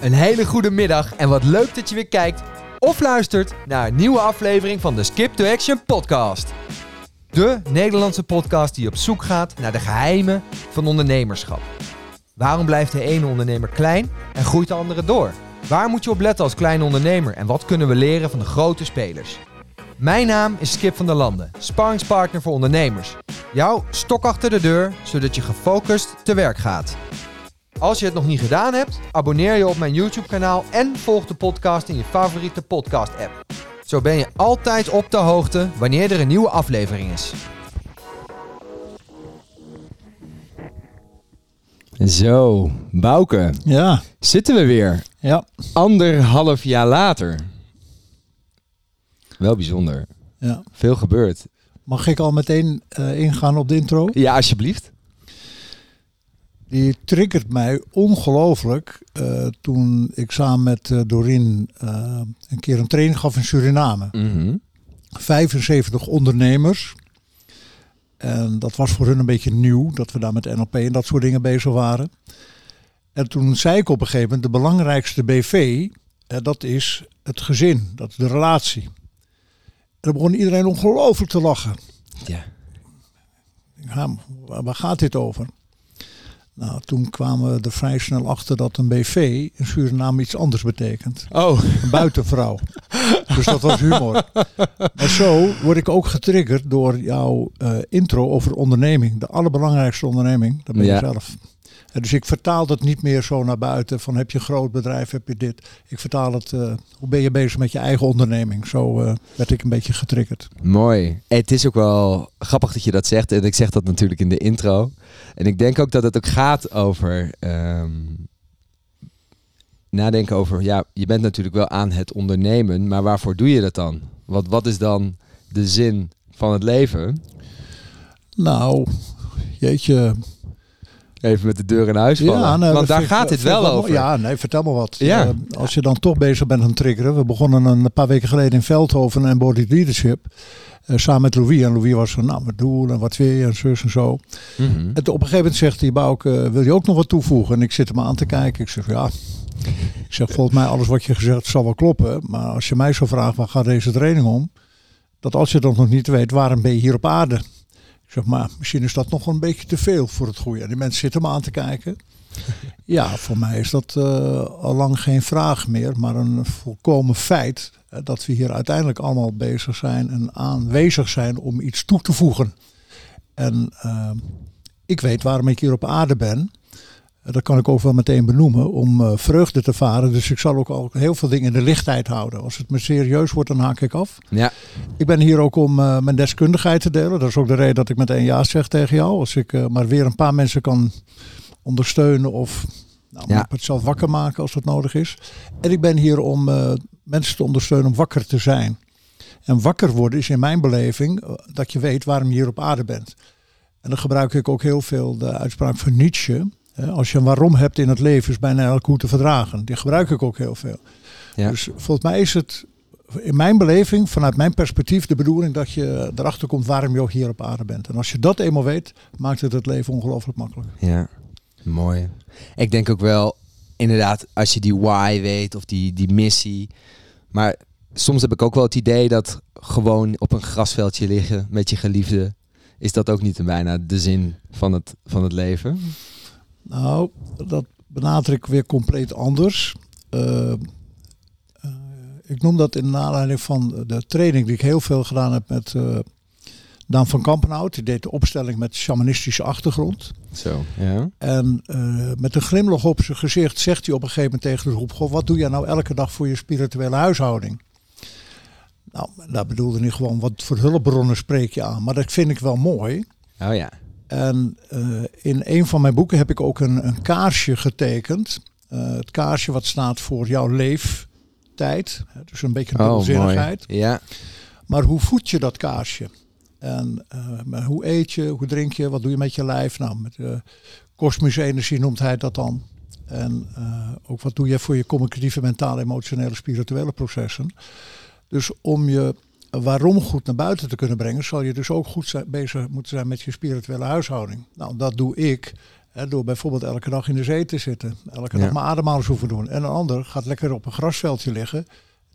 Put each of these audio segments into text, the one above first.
Een hele goede middag en wat leuk dat je weer kijkt of luistert naar een nieuwe aflevering van de Skip to Action podcast. De Nederlandse podcast die op zoek gaat naar de geheimen van ondernemerschap. Waarom blijft de ene ondernemer klein en groeit de andere door? Waar moet je op letten als kleine ondernemer en wat kunnen we leren van de grote spelers? Mijn naam is Skip van der Landen, sparringspartner voor ondernemers. Jouw stok achter de deur, zodat je gefocust te werk gaat. Als je het nog niet gedaan hebt, abonneer je op mijn YouTube-kanaal en volg de podcast in je favoriete podcast-app. Zo ben je altijd op de hoogte wanneer er een nieuwe aflevering is. Zo, Bouke, Ja, zitten we weer. ja, Anderhalf jaar later. Wel bijzonder. ja. Veel gebeurd. Mag ik al meteen eh, ingaan op de intro? Ja, alsjeblieft. Die triggert mij ongelooflijk eh, toen ik samen met uh, Doreen uh, een keer een training gaf in Suriname. Mhm. 75 ondernemers. En dat was voor hun een beetje nieuw, dat we daar met NLP en dat soort dingen bezig waren. En toen zei ik op een gegeven moment, de belangrijkste BV, dat is het gezin, dat is de relatie. En dan begon iedereen ongelooflijk te lachen. Ja. Ja, waar gaat dit over? Nou, toen kwamen we er vrij snel achter dat een BV in Suriname iets anders betekent. Oh. Een buitenvrouw. dus dat was humor. Maar zo word ik ook getriggerd door jouw uh, intro over onderneming. De allerbelangrijkste onderneming, dat ben je Ja. zelf. En dus ik vertaal dat niet meer zo naar buiten van heb je een groot bedrijf, heb je dit. Ik vertaal het, uh, hoe ben je bezig met je eigen onderneming? Zo uh, werd ik een beetje getriggerd. Mooi. Het is ook wel grappig dat je dat zegt. En ik zeg dat natuurlijk in de intro. En ik denk ook dat het ook gaat over... ehm, nadenken over... Ja, je bent natuurlijk wel aan het ondernemen. Maar waarvoor doe je dat dan? Wat, wat is dan de zin van het leven? Nou, jeetje. Even met de deur in huis vallen. Ja, nou, Want daar gaat dit wel over. Ja, nee, vertel me wat. Ja. Eh, als je dan toch bezig bent aan triggeren. We begonnen een paar weken geleden in Veldhoven en Body Leadership. eh, samen met Louis. En Louis was van, nou, wat doel en wat weer en zus en zo. Mhm. En op een gegeven moment zegt hij, Bouke, wil je ook nog wat toevoegen? En ik zit hem aan te kijken. Ik zeg, ja. Ik zeg, volgens mij alles wat je gezegd zal wel kloppen. Maar als je mij zo vraagt, waar gaat deze training om? Dat als je dat nog niet weet, waarom ben je hier op aarde? Zeg, maar misschien is dat nog een beetje te veel voor het goede. En die mensen zitten me aan te kijken. Ja, voor mij is dat eh, al lang geen vraag meer, maar een volkomen feit. Hè, dat we hier uiteindelijk allemaal bezig zijn en aanwezig zijn om iets toe te voegen. En eh, ik weet waarom ik hier op aarde ben. Dat kan ik ook wel meteen benoemen, om eh, vreugde te varen. Dus ik zal ook al heel veel dingen in de lichtheid houden. Als het me serieus wordt, dan haak ik af. Ja. Ik ben hier ook om eh, mijn deskundigheid te delen. Dat is ook de reden dat ik meteen ja zeg tegen jou. Als ik eh, maar weer een paar mensen kan ondersteunen of nou, Ja. het zelf wakker maken als dat nodig is. En ik ben hier om mensen te ondersteunen om wakker te zijn. En wakker worden is in mijn beleving dat je weet waarom je hier op aarde bent. En dan gebruik ik ook heel veel de uitspraak van Nietzsche. Hè, Als je een waarom hebt in het leven is bijna elk hoe te verdragen. Die gebruik ik ook heel veel. Ja. Dus volgens mij is het in mijn beleving, vanuit mijn perspectief, de bedoeling dat je erachter komt waarom je ook hier op aarde bent. En als je dat eenmaal weet, maakt het het leven ongelooflijk makkelijk. Ja, mooi. Ik denk ook wel, inderdaad, als je die why weet of die, die missie. Maar soms heb ik ook wel het idee dat gewoon op een grasveldje liggen met je geliefde, is dat ook niet een bijna de zin van het, van het leven? Nou, dat benadruk ik weer compleet anders. Eh, eh, ik noem dat in aanleiding van de training die ik heel veel gedaan heb met eh Daan van Kampenhout. Die deed de opstelling met shamanistische achtergrond. Zo, ja. En eh, met een glimlach op zijn gezicht zegt hij op een gegeven moment tegen de groep: Goh, wat doe jij nou elke dag voor je spirituele huishouding? Nou, daar bedoelde hij gewoon wat voor hulpbronnen spreek je aan. Maar dat vind ik wel mooi. Oh ja. En eh, in een van mijn boeken heb ik ook een, een kaarsje getekend. Eh, het kaarsje wat staat voor jouw leeftijd. Dus een beetje Oh, mooi. dubbelzinnigheid. Ja, Maar hoe voed je dat kaarsje? En eh, hoe eet je, hoe drink je, wat doe je met je lijf? Nou, met kosmische energie noemt hij dat dan. En ook wat doe je voor je communicatieve, mentale, emotionele, spirituele processen. Dus om je waarom goed naar buiten te kunnen brengen, zal je dus ook goed zijn, bezig moeten zijn met je spirituele huishouding. Nou, dat doe ik. Hè, door bijvoorbeeld elke dag in de zee te zitten. Elke Ja. dag maar ademhalingsoefen doen. En een ander gaat lekker op een grasveldje liggen.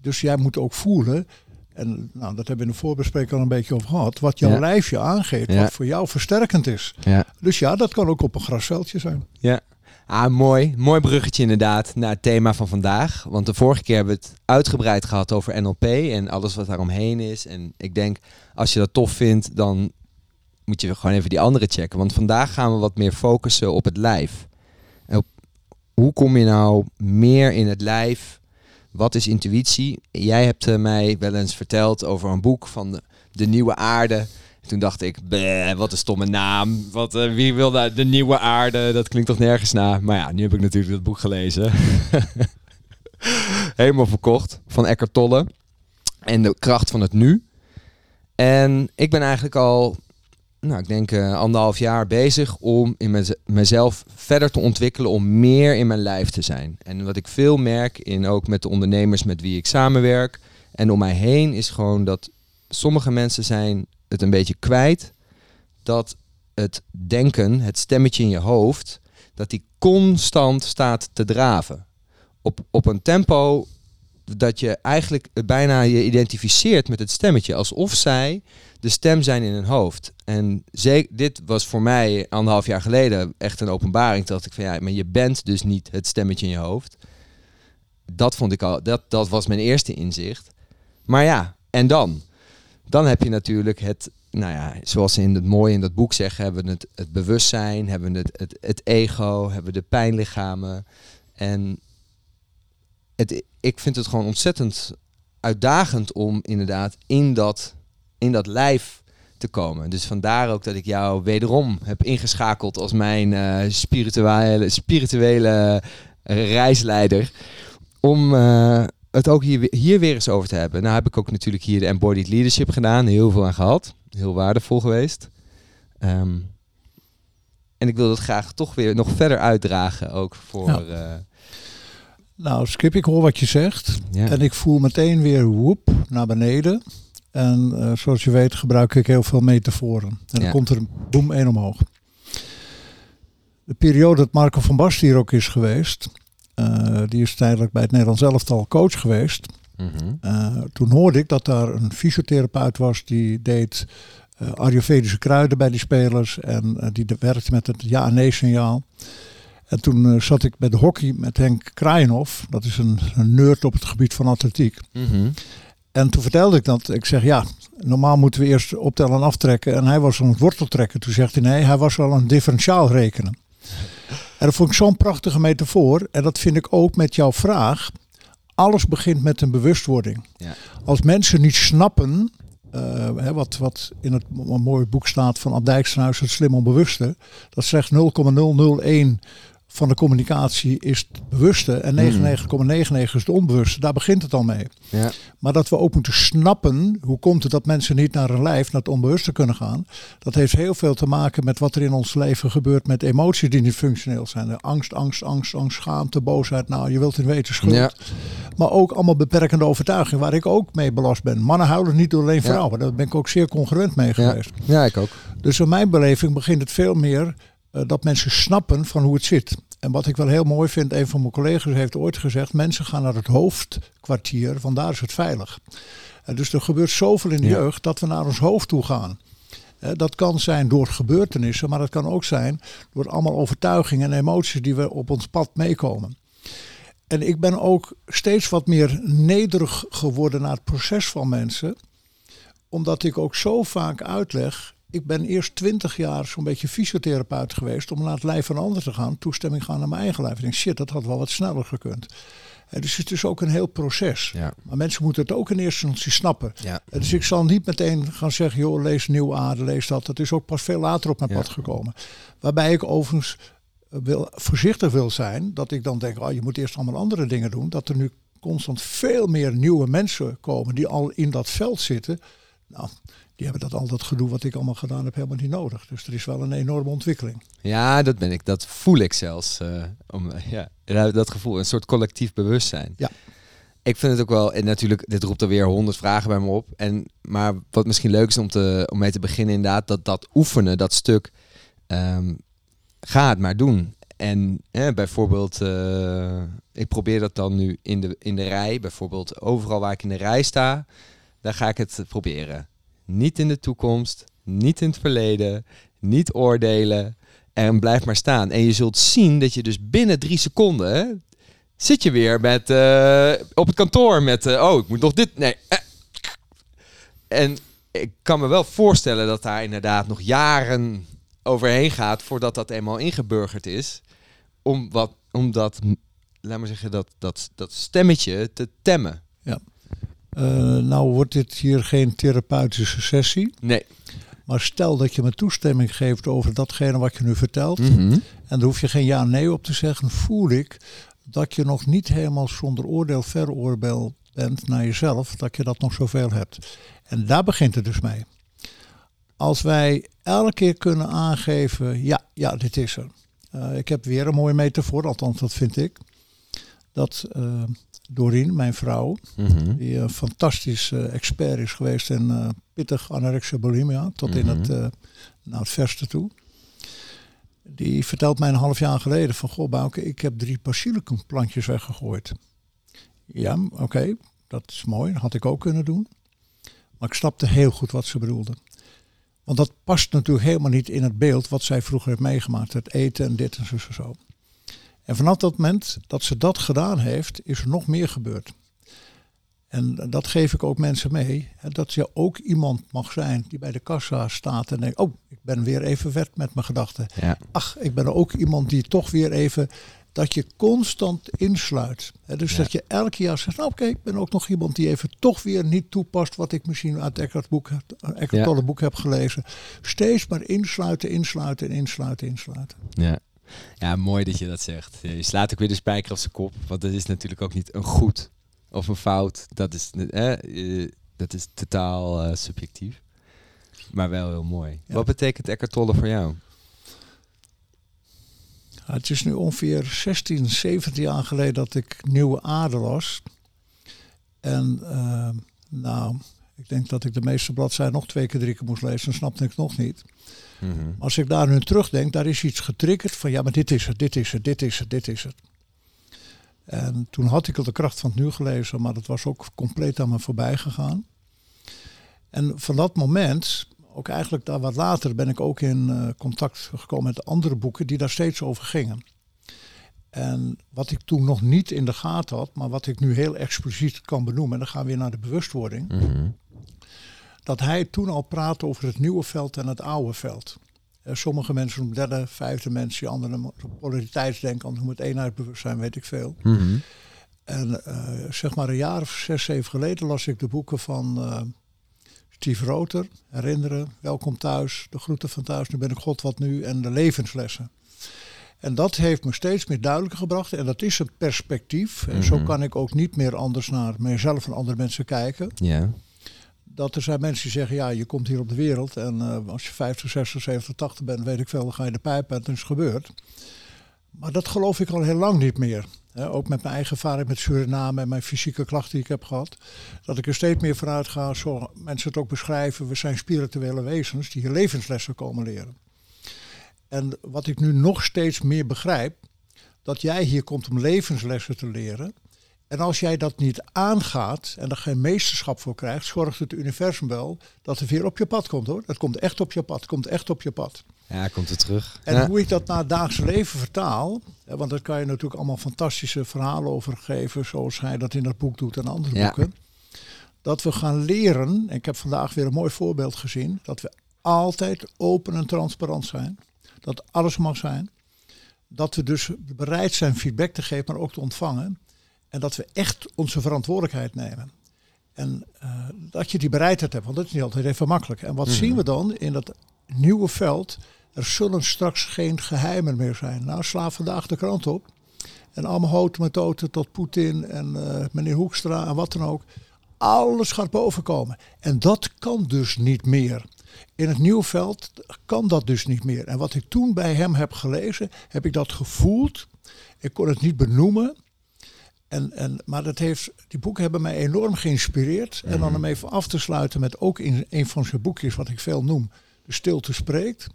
Dus jij moet ook voelen. En nou, dat hebben we in de voorbespreking al een beetje over gehad. Wat jouw Ja. lijfje aangeeft. Ja. Wat voor jou versterkend is. Dus ja, dat kan ook op een grasveldje zijn. Ja. Ah, mooi. Mooi bruggetje inderdaad naar het thema van vandaag. Want de vorige keer hebben we het uitgebreid gehad over NLP en alles wat daaromheen is. En ik denk, als je dat tof vindt, dan moet je gewoon even die andere checken. Want vandaag gaan we wat meer focussen op het lijf. Op, hoe kom je nou meer in het lijf? Wat is intuïtie? Jij hebt eh, mij wel eens verteld over een boek van de Nieuwe Aarde. Toen dacht ik, wat een stomme naam. Wat, eh, wie wil daar de nieuwe aarde? Dat klinkt toch nergens na. Maar ja, nu heb ik natuurlijk dat boek gelezen. Helemaal verkocht. Van Eckhart Tolle. En de kracht van het nu. En ik ben eigenlijk al, nou ik denk eh, anderhalf jaar bezig om in mez- mezelf verder te ontwikkelen. Om meer in mijn lijf te zijn. En wat ik veel merk, in, ook met de ondernemers met wie ik samenwerk. En om mij heen is gewoon dat sommige mensen zijn het een beetje kwijt dat het denken, het stemmetje in je hoofd, dat die constant staat te draven. Op, op een tempo dat je eigenlijk bijna je identificeert met het stemmetje, alsof zij de stem zijn in hun hoofd. En ze- dit was voor mij anderhalf jaar geleden echt een openbaring. Dat ik van ja, maar je bent dus niet het stemmetje in je hoofd. Dat vond ik al, dat, dat was mijn eerste inzicht. Maar ja, en dan? Dan heb je natuurlijk het, nou ja, zoals ze in het mooie in dat boek zeggen, hebben we het, het bewustzijn, hebben we het, het, het ego, hebben we de pijnlichamen. En het, ik vind het gewoon ontzettend uitdagend om inderdaad in dat, in dat lijf te komen. Dus vandaar ook dat ik jou wederom heb ingeschakeld als mijn eh, spirituele, spirituele reisleider. Om eh, het ook hier, hier weer eens over te hebben. Nou heb ik ook natuurlijk hier de Embodied Leadership gedaan. Heel veel aan gehad. Heel waardevol geweest. Ehm, en ik wil dat graag toch weer nog verder uitdragen. Ook voor... Ja. eh, Nou, Skip, ik hoor wat je zegt. ja. En ik voel meteen weer woep naar beneden. En eh, zoals je weet gebruik ik heel veel metaforen. En dan komt er een boem één omhoog. De periode dat Marco van Basten hier ook is geweest. Eh, die is tijdelijk bij het Nederlands elftal coach geweest. Mhm. Eh, toen hoorde ik dat daar een fysiotherapeut was die deed Ayurvedische kruiden bij die spelers. En die werkte met het ja-nee signaal. En toen zat ik bij de hockey met Henk Kraaienhof. Dat is een, een nerd op het gebied van atletiek. Mhm. En toen vertelde ik dat. Ik zeg ja, normaal moeten we eerst optellen en aftrekken. En hij was aan het worteltrekken. Toen zegt hij nee, hij was al een differentiaal rekenen. En dat vond ik zo'n prachtige metafoor. En dat vind ik ook met jouw vraag. Alles begint met een bewustwording. Ja. Als mensen niet snappen, eh, hè, wat, wat in het mo- mooie boek staat van Ab Dijksterhuis, het slim onbewuste. Dat zegt 0,001 van de communicatie is het bewuste en 99,99 is het onbewuste. Daar begint het al mee. Ja. Maar dat we ook moeten snappen, hoe komt het dat mensen niet naar hun lijf, naar het onbewuste kunnen gaan. Dat heeft heel veel te maken met wat er in ons leven gebeurt met emoties die niet functioneel zijn. Angst, angst, angst, angst, schaamte, boosheid. Nou, je wilt het weten, schuld. Ja. Maar ook allemaal beperkende overtuigingen waar ik ook mee belast ben. Mannen huilen niet door alleen Ja. vrouwen. Daar ben ik ook zeer congruent mee geweest. ja, ik ook. Dus in mijn beleving begint het veel meer eh, dat mensen snappen van hoe het zit. En wat ik wel heel mooi vind, een van mijn collega's heeft ooit gezegd: mensen gaan naar het hoofdkwartier, vandaar is het veilig. En dus er gebeurt zoveel in de Ja. jeugd dat we naar ons hoofd toe gaan. Eh, Dat kan zijn door gebeurtenissen, maar dat kan ook zijn door allemaal overtuigingen en emoties die we op ons pad meekomen. En ik ben ook steeds wat meer nederig geworden naar het proces van mensen. Omdat ik ook zo vaak uitleg. Ik ben eerst twintig jaar zo'n beetje fysiotherapeut geweest om naar het lijf van een ander te gaan. Toestemming gaan naar mijn eigen lijf. Ik denk, shit, dat had wel wat sneller gekund. Eh, dus het is ook een heel proces. Ja. Maar mensen moeten het ook in eerste instantie snappen. Ja. Eh, Dus ik zal niet meteen gaan zeggen, joh, lees Nieuw Aarde, lees dat. Dat is ook pas veel later op mijn Ja. pad gekomen. Waarbij ik overigens eh, wil, voorzichtig wil zijn. Dat ik dan denk, oh, je moet eerst allemaal andere dingen doen. Dat er nu constant veel meer nieuwe mensen komen die al in dat veld zitten. Nou, die hebben dat al dat gedoe wat ik allemaal gedaan heb helemaal niet nodig. Dus er is wel een enorme ontwikkeling. Ja, dat ben ik. Dat voel ik zelfs. eh, om, eh, ja, dat gevoel, een soort collectief bewustzijn. Ja. Ik vind het ook wel, en natuurlijk, dit roept er weer honderd vragen bij me op. En, maar wat misschien leuk is om, te, om mee te beginnen, inderdaad, dat dat oefenen, dat stuk, ehm, ga het maar doen. En eh, bijvoorbeeld, eh, ik probeer dat dan nu in de, in de rij. Bijvoorbeeld overal waar ik in de rij sta, daar ga ik het proberen. Niet in de toekomst, niet in het verleden, niet oordelen. En blijf maar staan. En je zult zien dat je dus binnen drie seconden zit je weer met, eh, op het kantoor met, eh, oh, ik moet nog dit. Nee. eh. En ik kan me wel voorstellen dat daar inderdaad nog jaren overheen gaat voordat dat eenmaal ingeburgerd is. Om, wat, om dat, laat maar zeggen, dat, dat, dat stemmetje te temmen. Eh, nou wordt dit hier geen therapeutische sessie. Nee. Maar stel dat je me toestemming geeft over datgene wat je nu vertelt. Mhm. En daar hoef je geen ja-nee op te zeggen. Voel ik dat je nog niet helemaal zonder oordeel veroordeel bent naar jezelf. Dat je dat nog zoveel hebt. En daar begint het dus mee. Als wij elke keer kunnen aangeven, ja, ja, dit is er. Eh, ik heb weer een mooie metafoor, althans dat vind ik. Dat eh Doreen, mijn vrouw, Mhm. die een fantastisch eh, expert is geweest in eh, pittig anorexia bulimia, tot in Mhm. het, eh, naar het verste toe. Die vertelt mij een half jaar geleden van, goh Bouke, ik heb drie basilicumplantjes weggegooid. Ja, oké, dat is mooi, dat had ik ook kunnen doen. Maar ik snapte heel goed wat ze bedoelde. Want dat past natuurlijk helemaal niet in het beeld wat zij vroeger heeft meegemaakt. Het eten en dit en zo en zo. En vanaf dat moment dat ze dat gedaan heeft, is er nog meer gebeurd. En dat geef ik ook mensen mee. hè, Dat je ook iemand mag zijn die bij de kassa staat en denkt, oh, ik ben weer even wet met mijn gedachten. Ja. Ach, ik ben ook iemand die toch weer even, dat je constant insluit. hè. Dus Ja. dat je elke jaar zegt, nou, oké, ik ben ook nog iemand die even toch weer niet toepast wat ik misschien uit Eckhart, boek, Eckhart Ja. Tolle boek heb gelezen. Steeds maar insluiten, insluiten, insluiten, insluiten. Ja. Ja, mooi dat je dat zegt. Je slaat ook weer de spijker op zijn kop. Want dat is natuurlijk ook niet een goed of een fout. Dat is, eh, dat is totaal eh, subjectief. Maar wel heel mooi. Ja. Wat betekent Eckhart Tolle voor jou? Ja, het is nu ongeveer 16, 17 jaar geleden dat ik Nieuwe Aarde las. En eh, nou, ik denk dat ik de meeste bladzijden nog twee keer, drie keer moest lezen. Dan snapte ik nog niet. Mhm. Als ik daar nu terugdenk, daar is iets getriggerd van ja, maar dit is het, dit is het, dit is het, dit is het. En toen had ik al de kracht van het nu gelezen, maar dat was ook compleet aan me voorbij gegaan. En van dat moment, ook eigenlijk daar wat later, ben ik ook in eh, contact gekomen met andere boeken die daar steeds over gingen. En wat ik toen nog niet in de gaten had, maar wat ik nu heel expliciet kan benoemen, en dan gaan we weer naar de bewustwording Mhm. Dat hij toen al praatte over het nieuwe veld en het oude veld. Eh, sommige mensen noemen derde, vijfde mensen, anderen polariteitsdenken, anderen noemen het eenheidsbewustzijn, weet ik veel. Mhm. En eh, zeg maar een jaar of zes, zeven geleden las ik de boeken van eh, Steve Roter, Herinneren, Welkom thuis, De groeten van thuis, Nu ben ik God, wat nu en de levenslessen. En dat heeft me steeds meer duidelijker gebracht. En dat is een perspectief. En zo Mhm. kan ik ook niet meer anders naar mezelf en andere mensen kijken Ja. Dat er zijn mensen die zeggen, ja, je komt hier op de wereld en eh, als je 50, 60, 70, 80 bent, weet ik veel, dan ga je de pijp en het is gebeurd. Maar dat geloof ik al heel lang niet meer. Ook met mijn eigen ervaring met Suriname en mijn fysieke klachten die ik heb gehad. Dat ik er steeds meer vanuit ga, zo mensen het ook beschrijven, we zijn spirituele wezens die hier levenslessen komen leren. En wat ik nu nog steeds meer begrijp, dat jij hier komt om levenslessen te leren. En als jij dat niet aangaat en er geen meesterschap voor krijgt, zorgt het universum wel dat het weer op je pad komt hoor. Dat komt echt op je pad, komt echt op je pad. Ja, komt er terug. En ja. hoe ik dat naar het dagelijks leven vertaal, hè, want daar kan je natuurlijk allemaal fantastische verhalen over geven, zoals hij dat in dat boek doet en andere Ja. boeken. Dat we gaan leren, en ik heb vandaag weer een mooi voorbeeld gezien, dat we altijd open en transparant zijn. Dat alles mag zijn. Dat we dus bereid zijn feedback te geven, maar ook te ontvangen. En dat we echt onze verantwoordelijkheid nemen. En eh, dat je die bereidheid hebt, want dat is niet altijd even makkelijk. En wat Mhm. zien we dan in dat nieuwe veld? Er zullen straks geen geheimen meer zijn. Nou, sla vandaag de krant op. En allemaal houten methoden tot Poetin en eh, meneer Hoekstra en wat dan ook. Alles gaat bovenkomen. En dat kan dus niet meer. In het nieuwe veld kan dat dus niet meer. En wat ik toen bij hem heb gelezen, heb ik dat gevoeld. Ik kon het niet benoemen. En, en, maar dat heeft, die boeken hebben mij enorm geïnspireerd. En dan om even af te sluiten met ook in een van zijn boekjes, wat ik veel noem, De Stilte Spreekt.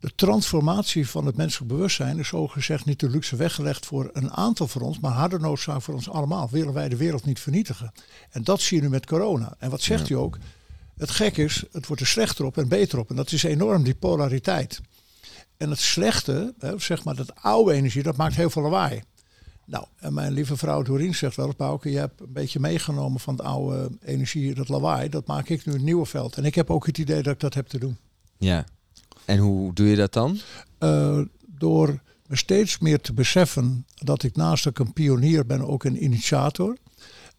de transformatie van het menselijk bewustzijn is zogezegd niet de luxe weggelegd voor een aantal van ons, maar harde noodzaak voor ons allemaal. Willen wij de wereld niet vernietigen? En dat zie je nu met corona. En wat zegt Ja. hij ook? Het gek is, het wordt er slechter op en beter op. En dat is enorm, die polariteit. En het slechte, hè, zeg maar dat oude energie, dat maakt heel veel lawaai. Nou, en mijn lieve vrouw Doreen zegt wel Bouke, je hebt een beetje meegenomen van de oude energie, dat lawaai. Dat maak ik nu een nieuwe veld. En ik heb ook het idee dat ik dat heb te doen. Ja. En hoe doe je dat dan? Eh, door me steeds meer te beseffen dat ik naast dat ik een pionier ben, ook een initiator.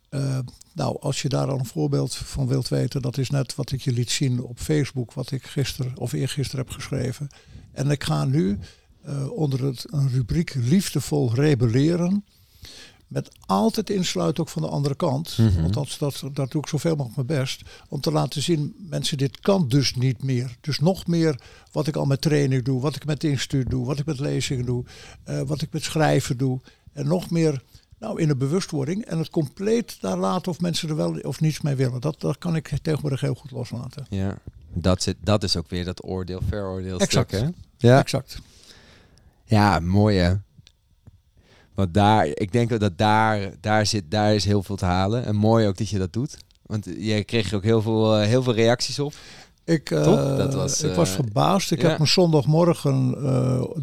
Eh, nou, als je daar al een voorbeeld van wilt weten, dat is net wat ik je liet zien op Facebook, wat ik gisteren of eergisteren heb geschreven. En ik ga nu eh, onder het, een rubriek liefdevol rebelleren. Met altijd insluiten ook van de andere kant. Mhm. Althans, dat, dat doe ik zoveel mogelijk mijn best. Om te laten zien, mensen, dit kan dus niet meer. Dus nog meer wat ik al met training doe, wat ik met instituut doe, wat ik met lezingen doe, eh, wat ik met schrijven doe. En nog meer nou, in de bewustwording. En het compleet daar laten of mensen er wel of niets mee willen. Dat, dat kan ik tegenwoordig heel goed loslaten. Ja. Dat, zit, dat is ook weer dat oordeel, veroordeel Exact. stuk, hè? Ja. Exact. Ja, mooi hè. Want daar, ik denk dat daar, daar, zit, daar is heel veel te halen. En mooi ook dat je dat doet. Want jij kreeg ook heel veel, eh, heel veel reacties op. Ik, eh? Dat was, ik was eh, verbaasd. Ik ja. heb me zondagmorgen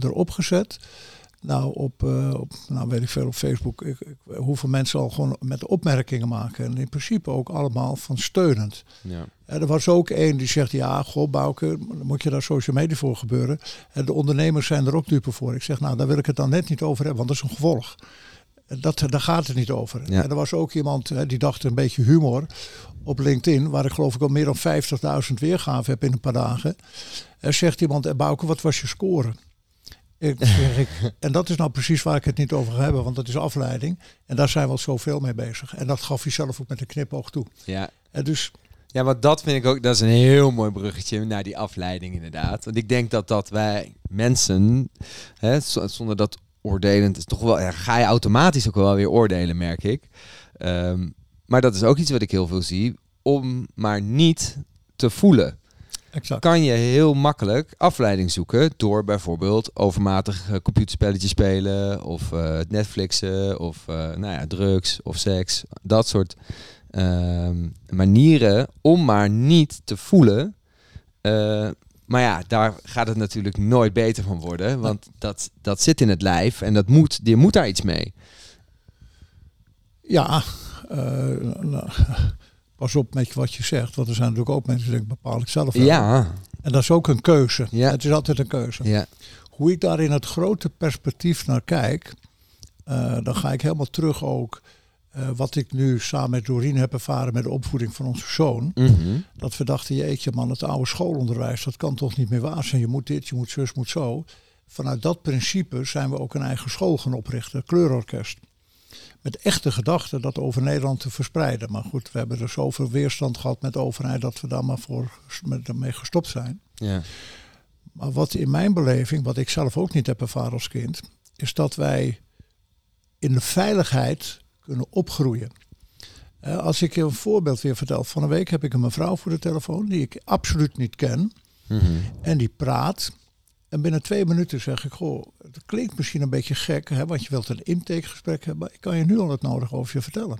erop gezet. Nou, op, eh, op, nou, weet ik veel, op Facebook. Ik, ik, hoeveel mensen al gewoon met opmerkingen maken. En in principe ook allemaal van steunend. Ja. En er was ook één die zegt, ja, goh, Bouke, moet je daar social media voor gebeuren? En de ondernemers zijn er ook dupe voor. Ik zeg, nou, daar wil ik het dan net niet over hebben, want dat is een gevolg. Dat, daar gaat het niet over. Ja. En er was ook iemand hè, die dacht een beetje humor op LinkedIn, waar ik geloof ik al meer dan 50.000 weergaven heb in een paar dagen. Er zegt iemand, Bouke, wat was je score? Ik, zeg ik, en dat is nou precies waar ik het niet over ga hebben, want dat is afleiding. En daar zijn we al zoveel mee bezig. En dat gaf hij zelf ook met een knipoog toe. Ja. En dus Ja, want dat vind ik ook, dat is een heel mooi bruggetje naar die afleiding inderdaad. Want ik denk dat dat wij mensen, hè, zonder dat oordelend is toch wel, ja, ga je automatisch ook wel weer oordelen, merk ik. Ehm, maar dat is ook iets wat ik heel veel zie, om maar niet te voelen. Exact. Kan je heel makkelijk afleiding zoeken door bijvoorbeeld overmatig computerspelletjes spelen of eh, Netflixen of eh, nou ja, drugs of seks. Dat soort ehm, manieren om maar niet te voelen. Eh, maar ja, daar gaat het natuurlijk nooit beter van worden. Want dat, dat zit in het lijf en dat moet, je moet daar iets mee. Ja, eh, nou, pas op met wat je zegt. Want er zijn natuurlijk ook mensen die denken, bepaal ik zelf wel. Ja, En dat is ook een keuze. Ja. Het is altijd een keuze. ja, Hoe ik daar in het grote perspectief naar kijk, eh, dan ga ik helemaal terug ook. eh, wat ik nu samen met Doreen heb ervaren met de opvoeding van onze zoon. mhm, Dat we dachten, jeetje man, het oude schoolonderwijs, dat kan toch niet meer waar zijn. Je moet dit, je moet zus, moet zo. Vanuit dat principe zijn we ook een eigen school gaan oprichten, kleurorkest. Met echte gedachten dat over Nederland te verspreiden. Maar goed, we hebben er zoveel weerstand gehad met de overheid dat we daar maar voor met, mee gestopt zijn. ja, Maar wat in mijn beleving, wat ik zelf ook niet heb ervaren als kind, is dat wij in de veiligheid kunnen opgroeien. Als ik je een voorbeeld weer vertel. Van een week heb ik een mevrouw voor de telefoon die ik absoluut niet ken. mhm, En die praat. En binnen twee minuten zeg ik, goh, het klinkt misschien een beetje gek, hè, want je wilt een intakegesprek hebben. Maar ik kan je nu al het nodige over je vertellen.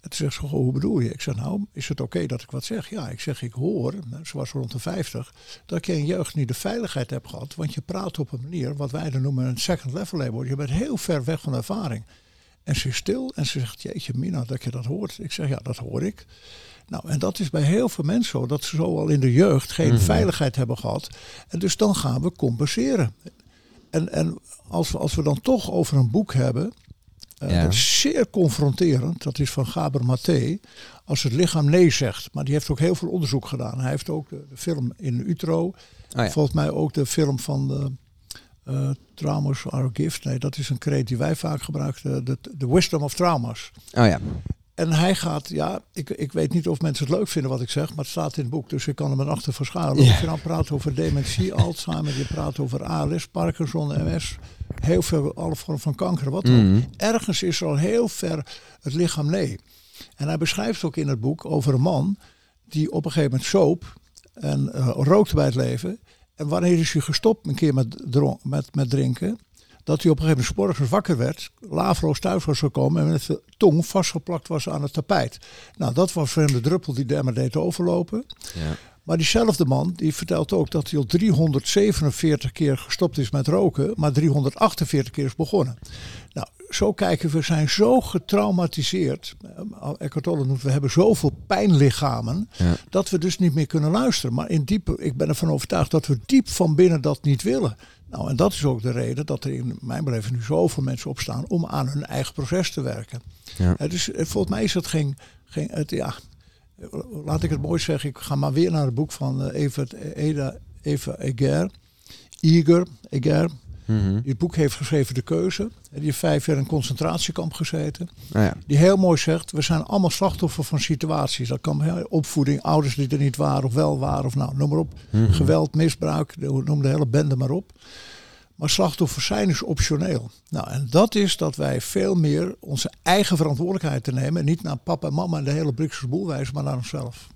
En toen zegt ze, goh, hoe bedoel je? Ik zeg, nou, is het oké dat ik wat zeg? Ja, ik zeg, ik hoor, ze was rond de 50, dat je in jeugd niet de veiligheid hebt gehad. Want je praat op een manier, wat wij dan noemen een second level label. Je bent heel ver weg van ervaring. En ze is stil en ze zegt, jeetje Mina, dat je dat hoort. Ik zeg, ja, dat hoor ik. Nou, en dat is bij heel veel mensen zo, dat ze zo al in de jeugd geen Mhm. veiligheid hebben gehad. En dus dan gaan we compenseren. En, en als, we, als we dan toch over een boek hebben, eh, Ja. dat is zeer confronterend, dat is van Gaber Maté, als het lichaam nee zegt. Maar die heeft ook heel veel onderzoek gedaan. Hij heeft ook de, de film in Utro, Oh ja. volgens mij ook de film van de, eh, Traumas Are a Gift. Nee, dat is een kreet die wij vaak gebruiken, de, de Wisdom of Traumas. Oh ja. En hij gaat, ja, ik, ik weet niet of mensen het leuk vinden wat ik zeg, maar het staat in het boek, dus ik kan er me achter verschuilen. Ja. Of je nou praat over dementie, Alzheimer, je praat over ALS, Parkinson, MS, heel veel, alle vormen van kanker, wat dan ook. Mhm. Ergens is er al heel ver het lichaam nee. En hij beschrijft ook in het boek over een man die op een gegeven moment soop en eh, rookte bij het leven. En wanneer is hij gestopt een keer met, met, met drinken? Dat hij op een gegeven moment morgens wakker werd, laveloos thuis was gekomen en met de tong vastgeplakt was aan het tapijt. Nou, dat was voor hem de druppel die de emmer deed overlopen. Ja. Maar diezelfde man die vertelt ook dat hij al 347 keer gestopt is met roken, maar 348 keer is begonnen. Nou, zo kijken we, zijn zo getraumatiseerd. Eh, Eckhart Tolle noemt, we hebben zoveel pijnlichamen, Ja. dat we dus niet meer kunnen luisteren. Maar in diepe, ik ben ervan overtuigd dat we diep van binnen dat niet willen. Nou, en dat is ook de reden dat er in mijn beleving nu zoveel mensen opstaan om aan hun eigen proces te werken. Ja. Eh, dus eh, volgens mij is het geen, geen het, ja, eh, laat ik het mooi zeggen, ik ga maar weer naar het boek van eh, Eva, Eda, Eva Eger, Eger, Eger. Mhm. Die het boek heeft geschreven De Keuze. Die heeft vijf jaar in een concentratiekamp gezeten. Nou ja. Die heel mooi zegt, we zijn allemaal slachtoffer van situaties. Dat kan hè, opvoeding, ouders die er niet waren of wel waren. Of nou, noem maar op. Mhm. Geweld, misbruik, noem de hele bende maar op. Maar slachtoffers zijn is optioneel. Nou, en dat is dat wij veel meer onze eigen verantwoordelijkheid te nemen. En niet naar papa en mama en de hele Brikse boel wijzen, maar naar onszelf.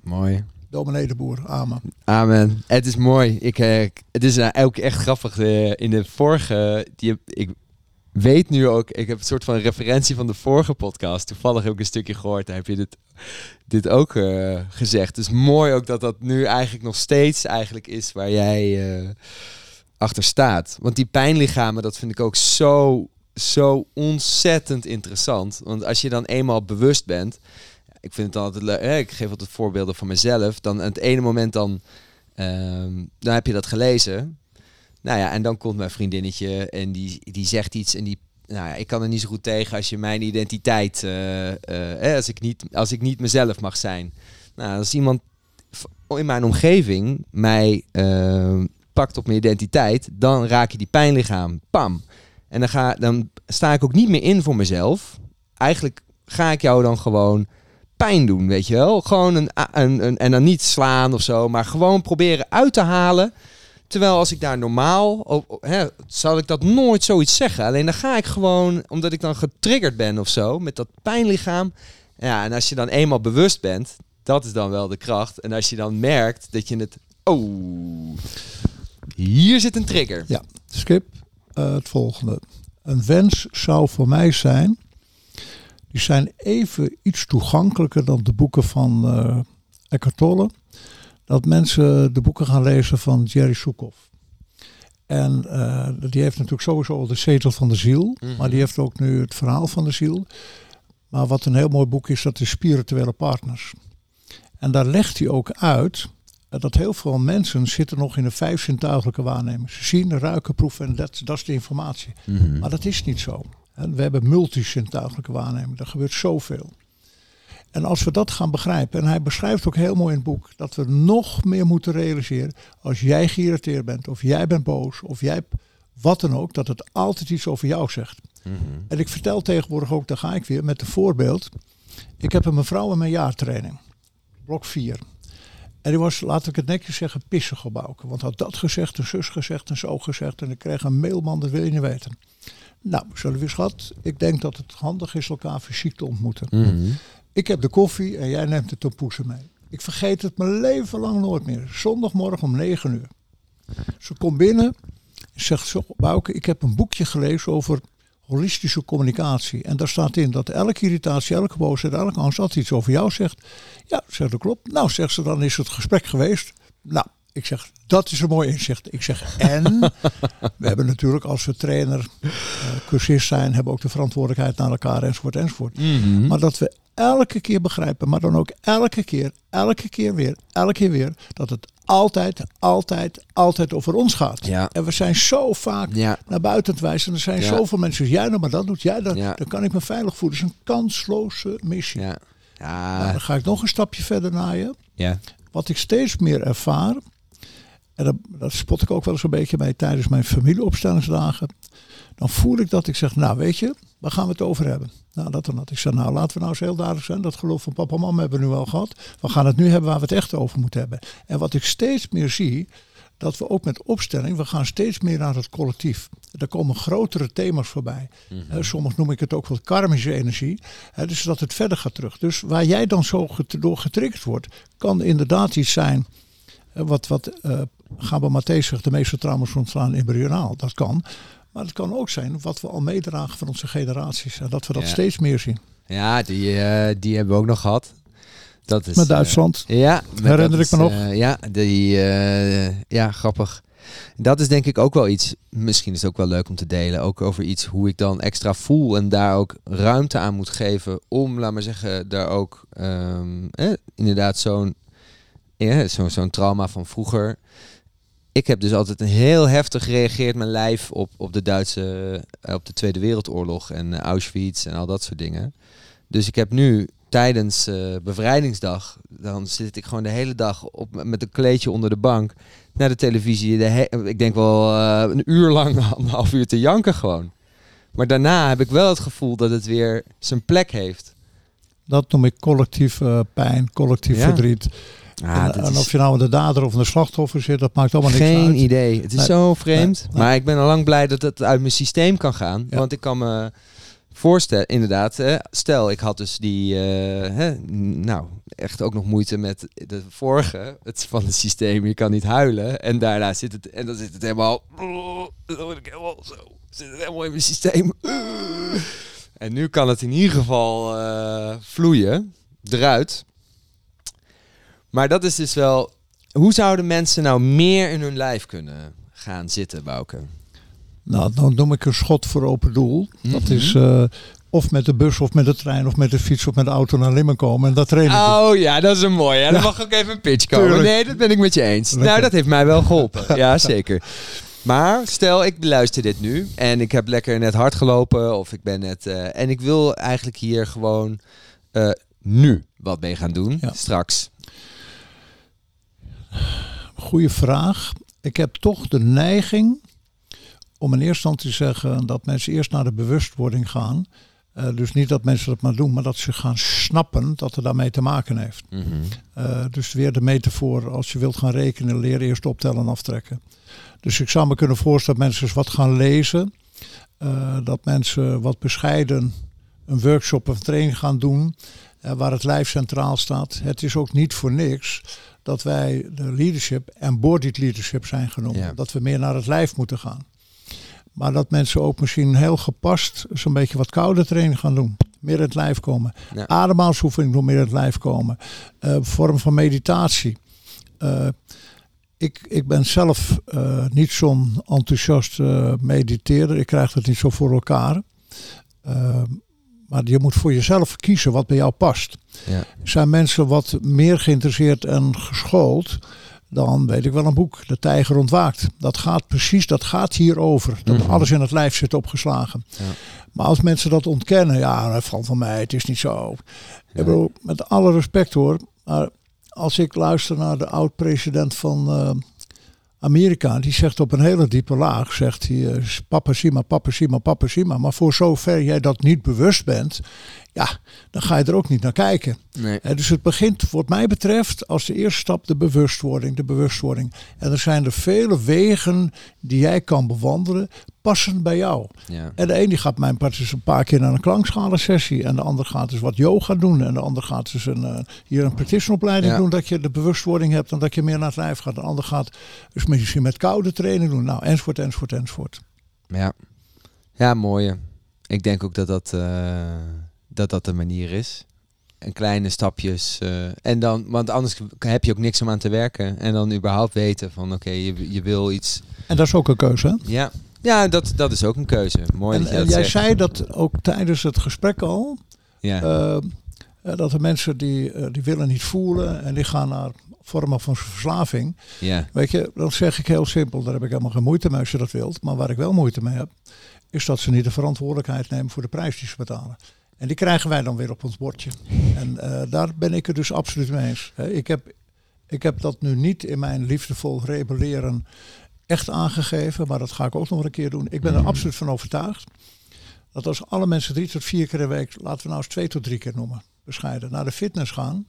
Mooi. Dominee Boer, amen. Amen. Het is mooi. Ik, ik- het is nou ook echt grappig. eh, in de vorige, die, ik weet nu ook, ik heb een soort van referentie van de vorige podcast. Toevallig heb ik een stukje gehoord. Daar heb je dit, dit ook eh, gezegd. Dus mooi ook dat dat nu eigenlijk nog steeds eigenlijk is waar jij achter staat. Want die pijnlichamen, dat vind ik ook zo, zo ontzettend interessant. Want als je dan eenmaal bewust bent, ik vind het altijd leuk. Ik geef altijd voorbeelden van mezelf. Dan aan het ene moment dan, ehm, dan heb je dat gelezen. Nou ja, en dan komt mijn vriendinnetje en die, die zegt iets en die. Nou ja, ik kan er niet zo goed tegen als je mijn identiteit, eh, eh, als, ik niet, als ik niet mezelf mag zijn. Nou, als iemand in mijn omgeving mij ehm, pakt op mijn identiteit, dan raak je die pijnlichaam, pam. En dan, ga, dan sta ik ook niet meer in voor mezelf. Eigenlijk ga ik jou dan gewoon pijn doen, weet je wel. Gewoon een, een, en dan niet slaan of zo, maar gewoon proberen uit te halen. Terwijl als ik daar normaal, zal ik dat nooit zoiets zeggen. Alleen dan ga ik gewoon, omdat ik dan getriggerd ben of zo, met dat pijnlichaam. Ja, en als je dan eenmaal bewust bent, dat is dan wel de kracht. En als je dan merkt dat je het, oh, hier zit een trigger. Ja, skip. Eh, het volgende. Een wens zou voor mij zijn. Die zijn even iets toegankelijker dan de boeken van eh Eckhart Tolle. Dat mensen de boeken gaan lezen van Jerry Soukov. En eh, die heeft natuurlijk sowieso al de zetel van de ziel. Mhm. Maar die heeft ook nu het verhaal van de ziel. Maar wat een heel mooi boek is, dat is Spirituele Partners. En daar legt hij ook uit eh, dat heel veel mensen zitten nog in de vijf zintuigelijke waarneming. Ze zien, ruiken, proeven en dat, dat is de informatie. Mhm. Maar dat is niet zo. We hebben multisintuigelijke waarneming. Er gebeurt zoveel. En als we dat gaan begrijpen, en hij beschrijft ook heel mooi in het boek, dat we nog meer moeten realiseren, als jij geïrriteerd bent, of jij bent boos, of jij wat dan ook, dat het altijd iets over jou zegt. Mhm. En ik vertel tegenwoordig ook, daar ga ik weer met een voorbeeld. Ik heb een mevrouw in mijn jaartraining, blok 4. En die was, laat ik het netjes zeggen, pissig op Bouke. Want had dat gezegd, en zus gezegd en zo gezegd. En ik kreeg een mailman, dat wil je niet weten. Nou, zullen we schat, ik denk dat het handig is elkaar fysiek te ontmoeten. Mhm. Ik heb de koffie en jij neemt de tompoesen mee. Ik vergeet het mijn leven lang nooit meer. Zondagmorgen om 9 uur. Ze komt binnen en zegt zo, Bouke, ik heb een boekje gelezen over holistische communicatie. En daar staat in dat elke irritatie, elke boosheid, elke angst altijd iets over jou zegt. Ja, zegt dat klopt. Nou, zegt ze, dan is het gesprek geweest. Nou, ik zeg, dat is een mooi inzicht. Ik zeg, en we hebben natuurlijk als we trainer, eh, cursist zijn, hebben ook de verantwoordelijkheid naar elkaar enzovoort enzovoort. Mhm. Maar dat we elke keer begrijpen, maar dan ook elke keer, elke keer weer, elke keer weer, dat het altijd, altijd, altijd over ons gaat. Ja. En we zijn zo vaak Ja. naar buiten te wijzen. En er zijn Ja. zoveel mensen, jij nou maar dat doet, jij dat, dan kan ik me veilig voelen. Het is een kansloze missie. Ja. Nou, dan ga ik nog een stapje verder naar je. Ja. Wat ik steeds meer ervaar, en dat, dat spot ik ook wel eens een beetje bij tijdens mijn familieopstellingsdagen. Dan voel ik dat ik zeg, nou weet je, waar gaan we het over hebben? Nou, dat en dat. Ik zeg, nou laten we nou eens heel duidelijk zijn. Dat geloof van papa en mama hebben we nu al gehad. We gaan het nu hebben waar we het echt over moeten hebben. En wat ik steeds meer zie, dat we ook met opstelling, we gaan steeds meer naar het collectief. Er komen grotere thema's voorbij. Eh, soms noem ik het ook wel karmische energie. Dus dat het verder gaat terug. Dus waar jij dan zo door getriggerd wordt, kan inderdaad iets zijn eh, wat, wat eh, Gabamathe zegt de meeste trauma's ontstaan embryonaal. Dat kan. Maar het kan ook zijn wat we al meedragen van onze generaties. En dat we dat Ja. steeds meer zien. Ja, die, eh, die hebben we ook nog gehad. Dat is, Met eh, Duitsland. ja, Herinner ik me is, nog. eh, ja, die, ja, grappig. Dat is denk ik ook wel iets, misschien is het ook wel leuk om te delen, ook over iets hoe ik dan extra voel en daar ook ruimte aan moet geven om, laat maar zeggen, daar ook ehm, eh, inderdaad zo'n ja, zo, zo'n trauma van vroeger. Ik heb dus altijd een heel heftig gereageerd mijn lijf op, op de Duitse, eh, op de Tweede Wereldoorlog en eh, Auschwitz en al dat soort dingen. Dus ik heb nu tijdens eh, bevrijdingsdag, dan zit ik gewoon de hele dag op, met een kleedje onder de bank naar de televisie. De he- ik denk wel een uur lang, anderhalf uur te janken gewoon. Maar daarna heb ik wel het gevoel dat het weer zijn plek heeft. Dat noem ik collectief eh, pijn, collectief Ja. verdriet. Ah, en, dat en is of je nou de dader of de slachtoffer zit, dat maakt allemaal niks geen uit. idee. Het is Nee. zo vreemd. Nee. Nee. Maar ik ben al lang blij dat het uit mijn systeem kan gaan. Ja. Want ik kan me voorstellen, inderdaad, stel ik had dus die, eh, hè, nou, echt ook nog moeite met de vorige, het van het systeem, je kan niet huilen. En daarna zit het, en dan zit het helemaal, dan word ik helemaal zo, zit het helemaal in mijn systeem. En nu kan het in ieder geval eh, vloeien, eruit. Maar dat is dus wel, hoe zouden mensen nou meer in hun lijf kunnen gaan zitten, Bouke? Nou, dan noem ik een schot voor open doel. Dat Mhm. is eh, of met de bus of met de trein of met de fiets of met de auto naar Limmen komen. En dat train ik. Oh ja, dat is een mooie. Ja, dan mag ook even een pitch komen. Tuurlijk. Nee, dat ben ik met je eens. Lekker. Nou, dat heeft mij wel geholpen. Ja, zeker. Maar stel, ik beluister dit nu en ik heb lekker net hard gelopen of ik ben net... eh, en ik wil eigenlijk hier gewoon eh, nu wat mee gaan doen, Ja. straks. Goeie vraag. Ik heb toch de neiging om in eerste instantie te zeggen dat mensen eerst naar de bewustwording gaan. Eh, dus niet dat mensen dat maar doen, maar dat ze gaan snappen dat het daarmee te maken heeft. Mhm. Eh, dus weer de metafoor, als je wilt gaan rekenen, leer eerst optellen en aftrekken. Dus ik zou me kunnen voorstellen dat mensen eens wat gaan lezen. eh, dat mensen wat bescheiden een workshop of training gaan doen waar het lijf centraal staat. Het is ook niet voor niks dat wij de leadership embodied leadership zijn genoemd. Ja. Dat we meer naar het lijf moeten gaan. Maar dat mensen ook misschien heel gepast zo'n beetje wat koude training gaan doen. Meer in het lijf komen. Ja. Ademhalingsoefening nog meer in het lijf komen. Eh, vorm van meditatie. Eh, ik, ik ben zelf eh, niet zo'n enthousiast mediteerder. Ik krijg het niet zo voor elkaar. Maar je moet voor jezelf kiezen wat bij jou past. Ja. Zijn mensen wat meer geïnteresseerd en geschoold, dan weet ik wel een boek, De Tijger Ontwaakt. Dat gaat precies, dat gaat hierover. Dat Mhm. alles in het lijf zit opgeslagen. Ja. Maar als mensen dat ontkennen, ja, valt van mij, het is niet zo. Ja. Ik bedoel, met alle respect hoor, maar als ik luister naar de oud-president van eh, Amerika, die zegt op een hele diepe laag, zegt hij, eh, papa Sima, papa Sima, papa Sima. Maar voor zover jij dat niet bewust bent, ja, dan ga je er ook niet naar kijken. Nee. Dus het begint, wat mij betreft, als de eerste stap de bewustwording, de bewustwording. En er zijn er vele wegen die jij kan bewandelen, passend bij jou. Ja. En de een die gaat mijn part dus een paar keer naar een klankschalensessie. En de ander gaat dus wat yoga doen. En de ander gaat dus een, eh, hier een practitioneropleiding Ja. doen. Dat je de bewustwording hebt en dat je meer naar het lijf gaat. De ander gaat dus misschien met koude training doen. Nou, enzovoort, enzovoort, enzovoort. Ja. Ja, mooie. Ik denk ook dat dat, eh, dat, dat de manier is. En kleine stapjes. eh, en dan, want anders heb je ook niks om aan te werken. En dan überhaupt weten van oké, je, je wil iets. En dat is ook een keuze. Hè? Ja, ja dat, dat is ook een keuze. Mooi En, dat je en dat jij zegt. zei dat ook tijdens het gesprek al. Ja. eh, eh, dat de mensen die, die willen niet voelen. En die gaan naar vormen van verslaving. ja. Weet je, dan zeg ik heel simpel, daar heb ik helemaal geen moeite mee als je dat wilt. Maar waar ik wel moeite mee heb, is dat ze niet de verantwoordelijkheid nemen voor de prijs die ze betalen. En die krijgen wij dan weer op ons bordje. En eh, daar ben ik het dus absoluut mee eens. Ik heb, ik heb dat nu niet in mijn liefdevol rebelleren echt aangegeven, maar dat ga ik ook nog een keer doen. Ik ben er absoluut van overtuigd dat als alle mensen drie tot vier keer de week, laten we nou eens twee tot drie keer noemen, bescheiden, naar de fitness gaan.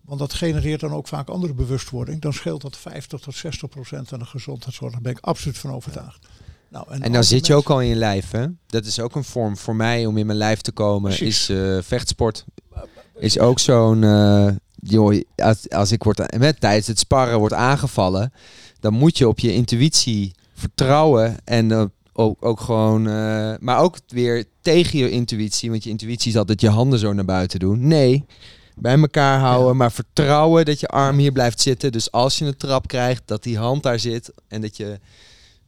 Want dat genereert dan ook vaak andere bewustwording. Dan scheelt dat 50 tot 60 procent aan de gezondheidszorg. Daar ben ik absoluut van overtuigd. Nou, En dan zit je ook al in je lijf, hè? Dat is ook een vorm voor mij om in mijn lijf te komen. Precies. Is eh, vechtsport. Is ook zo'n... eh, joh, als, als ik word, met, tijdens het sparren wordt aangevallen... dan moet je op je intuïtie vertrouwen en eh, ook, ook gewoon, maar ook weer tegen je intuïtie, want je intuïtie is altijd je handen zo naar buiten doen. Nee, bij elkaar houden, Ja. maar vertrouwen dat je arm hier blijft zitten. Dus als je een trap krijgt, dat die hand daar zit en dat je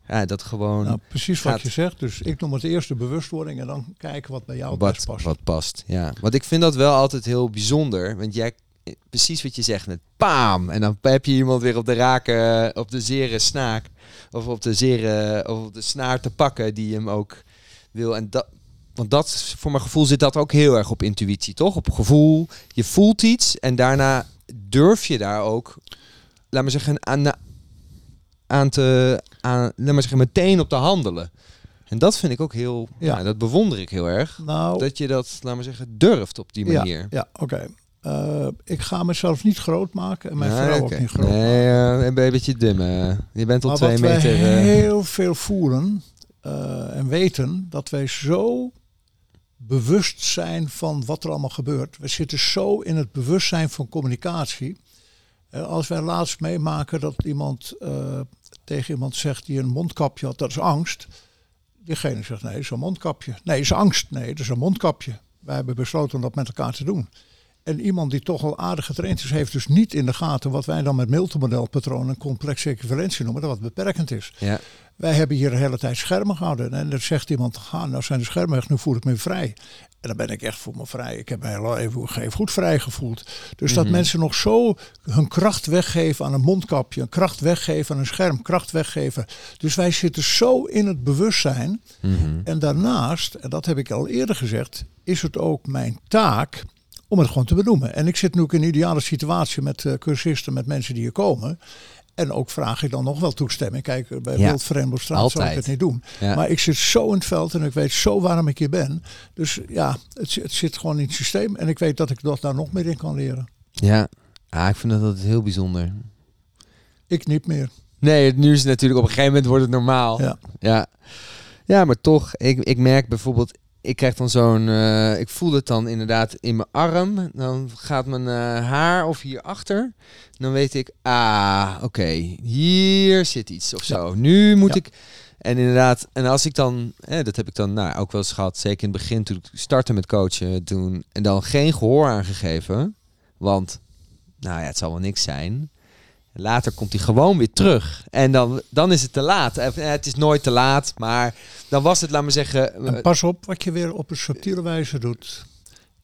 ja, dat gewoon Nou, precies wat je zegt. Dus ik noem het eerst de bewustwording en dan kijken wat bij jou wat, best past. wat past. Ja, want ik vind dat wel altijd heel bijzonder, want jij precies wat je zegt met paam en dan heb je iemand weer op de rake, op de zere snaak of op de zere of op de snaar te pakken die hem ook wil en dat. Want dat, voor mijn gevoel, zit dat ook heel erg op intuïtie, toch? Op gevoel. Je voelt iets en daarna durf je daar ook, laat maar zeggen, aan, aan te, aan, laat maar zeggen, meteen op te handelen. En dat vind ik ook heel, Ja. dat bewonder ik heel erg. Nou, Dat je dat, laat maar zeggen, durft op die manier. ja, ja oké. Eh, ik ga mezelf niet groot maken en mijn vrouw ook niet groot maken. Nee, eh, een beetje dim. eh. je bent al Maar twee wat wij meter. eh, heel veel voelen en weten, dat wij zo bewust zijn van wat er allemaal gebeurt. We zitten zo in het bewustzijn van communicatie. Als wij laatst meemaken dat iemand tegen iemand zegt die een mondkapje had, dat is angst. Diegene zegt nee, dat is een mondkapje. Nee, is angst. Nee, dat is een mondkapje. Wij hebben besloten om dat met elkaar te doen. En iemand die toch al aardig getraind is, heeft dus niet in de gaten wat wij dan met Milton-modelpatroon en complexe equivalentie noemen, dat wat beperkend is. ja. Wij hebben hier de hele tijd schermen gehouden. En dan zegt iemand, ga, nou zijn de schermen weg, nu voel ik me vrij. En dan ben ik echt voor me vrij. Ik heb me heel even, even goed vrij gevoeld. Dus dat Mhm. mensen nog zo hun kracht weggeven aan een mondkapje, een kracht weggeven aan een scherm, kracht weggeven. Dus wij zitten zo in het bewustzijn. Mhm. En daarnaast, en dat heb ik al eerder gezegd, is het ook mijn taak om het gewoon te benoemen. En ik zit nu ook in een ideale situatie met eh, cursisten, met mensen die hier komen. En ook vraag ik dan nog wel toestemming. Kijk, bij Ja, straat zou ik het niet doen. Ja. Maar ik zit zo in het veld en ik weet zo waarom ik hier ben. Dus ja, het, het zit gewoon in het systeem. En ik weet dat ik dat daar nog meer in kan leren. ja. Ah, ik vind dat altijd heel bijzonder. Ik niet meer. Nee, het- nu is het natuurlijk op een gegeven moment wordt het normaal. Ja. Ja, ja maar toch, ik, ik merk bijvoorbeeld, ik krijg dan zo'n, eh, ik voel het dan inderdaad in mijn arm. Dan gaat mijn eh, haar of hierachter. Dan weet ik, ah, oké, hier zit iets of zo. Nu moet Ja. ik. En inderdaad, en als ik dan, eh, dat heb ik dan nou, ook wel eens gehad, zeker in het begin toen ik startte met coachen, toen, en dan geen gehoor aangegeven. Want, nou ja, het zal wel niks zijn. Later komt hij gewoon weer terug. En dan, dan is het te laat. Eh, Het is nooit te laat, maar dan was het, laat maar zeggen... En eh, pas op wat je weer op een subtiele wijze doet.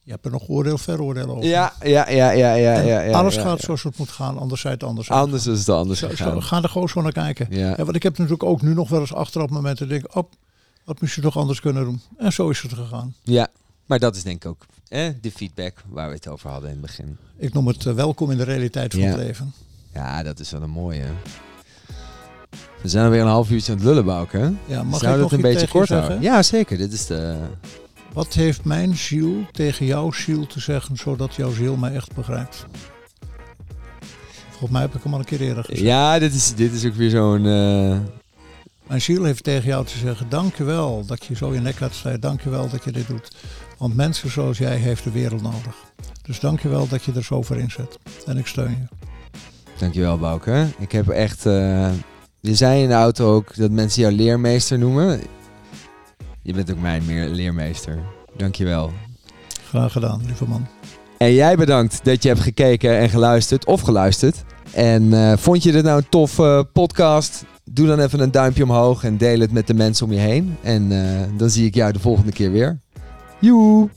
Je hebt er nog oordeel, veroordeel over. ja, ja, ja, ja, ja, ja, ja. alles ja, gaat zoals het moet gaan, anders zij het anders. Anders is het anders Zo, we gaan er gewoon zo naar kijken. Ja. Want ik heb natuurlijk ook nu nog wel eens achteraf momenten denk ik, oh, wat moest je toch anders kunnen doen? En zo is het gegaan. ja, maar dat is denk ik ook eh, de feedback waar we het over hadden in het begin. Ik noem het eh, welkom in de realiteit van het leven. Ja, dat is wel een mooie. We zijn alweer een half uurtje aan het lullen, Bouke. Ja, mag Zou ik dat nog een beetje kort zeggen? houden? Ja, zeker. Dit is de... Wat heeft mijn ziel tegen jouw ziel te zeggen, zodat jouw ziel mij echt begrijpt? Volgens mij heb ik hem al een keer eerder gezegd. Ja, dit is, dit is ook weer zo'n... eh, Mijn ziel heeft tegen jou te zeggen, dankjewel dat je zo je nek laat staan. Dankjewel dat je dit doet. Want mensen zoals jij heeft de wereld nodig. Dus dankjewel dat je er zo voor inzet. En ik steun je. Dankjewel, Bouke. Ik heb echt... eh, je zei in de auto ook dat mensen jou leermeester noemen. Je bent ook mijn meer leermeester. Dankjewel. Graag gedaan, lieve man. En jij bedankt dat je hebt gekeken en geluisterd of geluisterd. En eh, vond je dit nou een toffe podcast? Doe dan even een duimpje omhoog en deel het met de mensen om je heen. En eh, dan zie ik jou de volgende keer weer. Joe!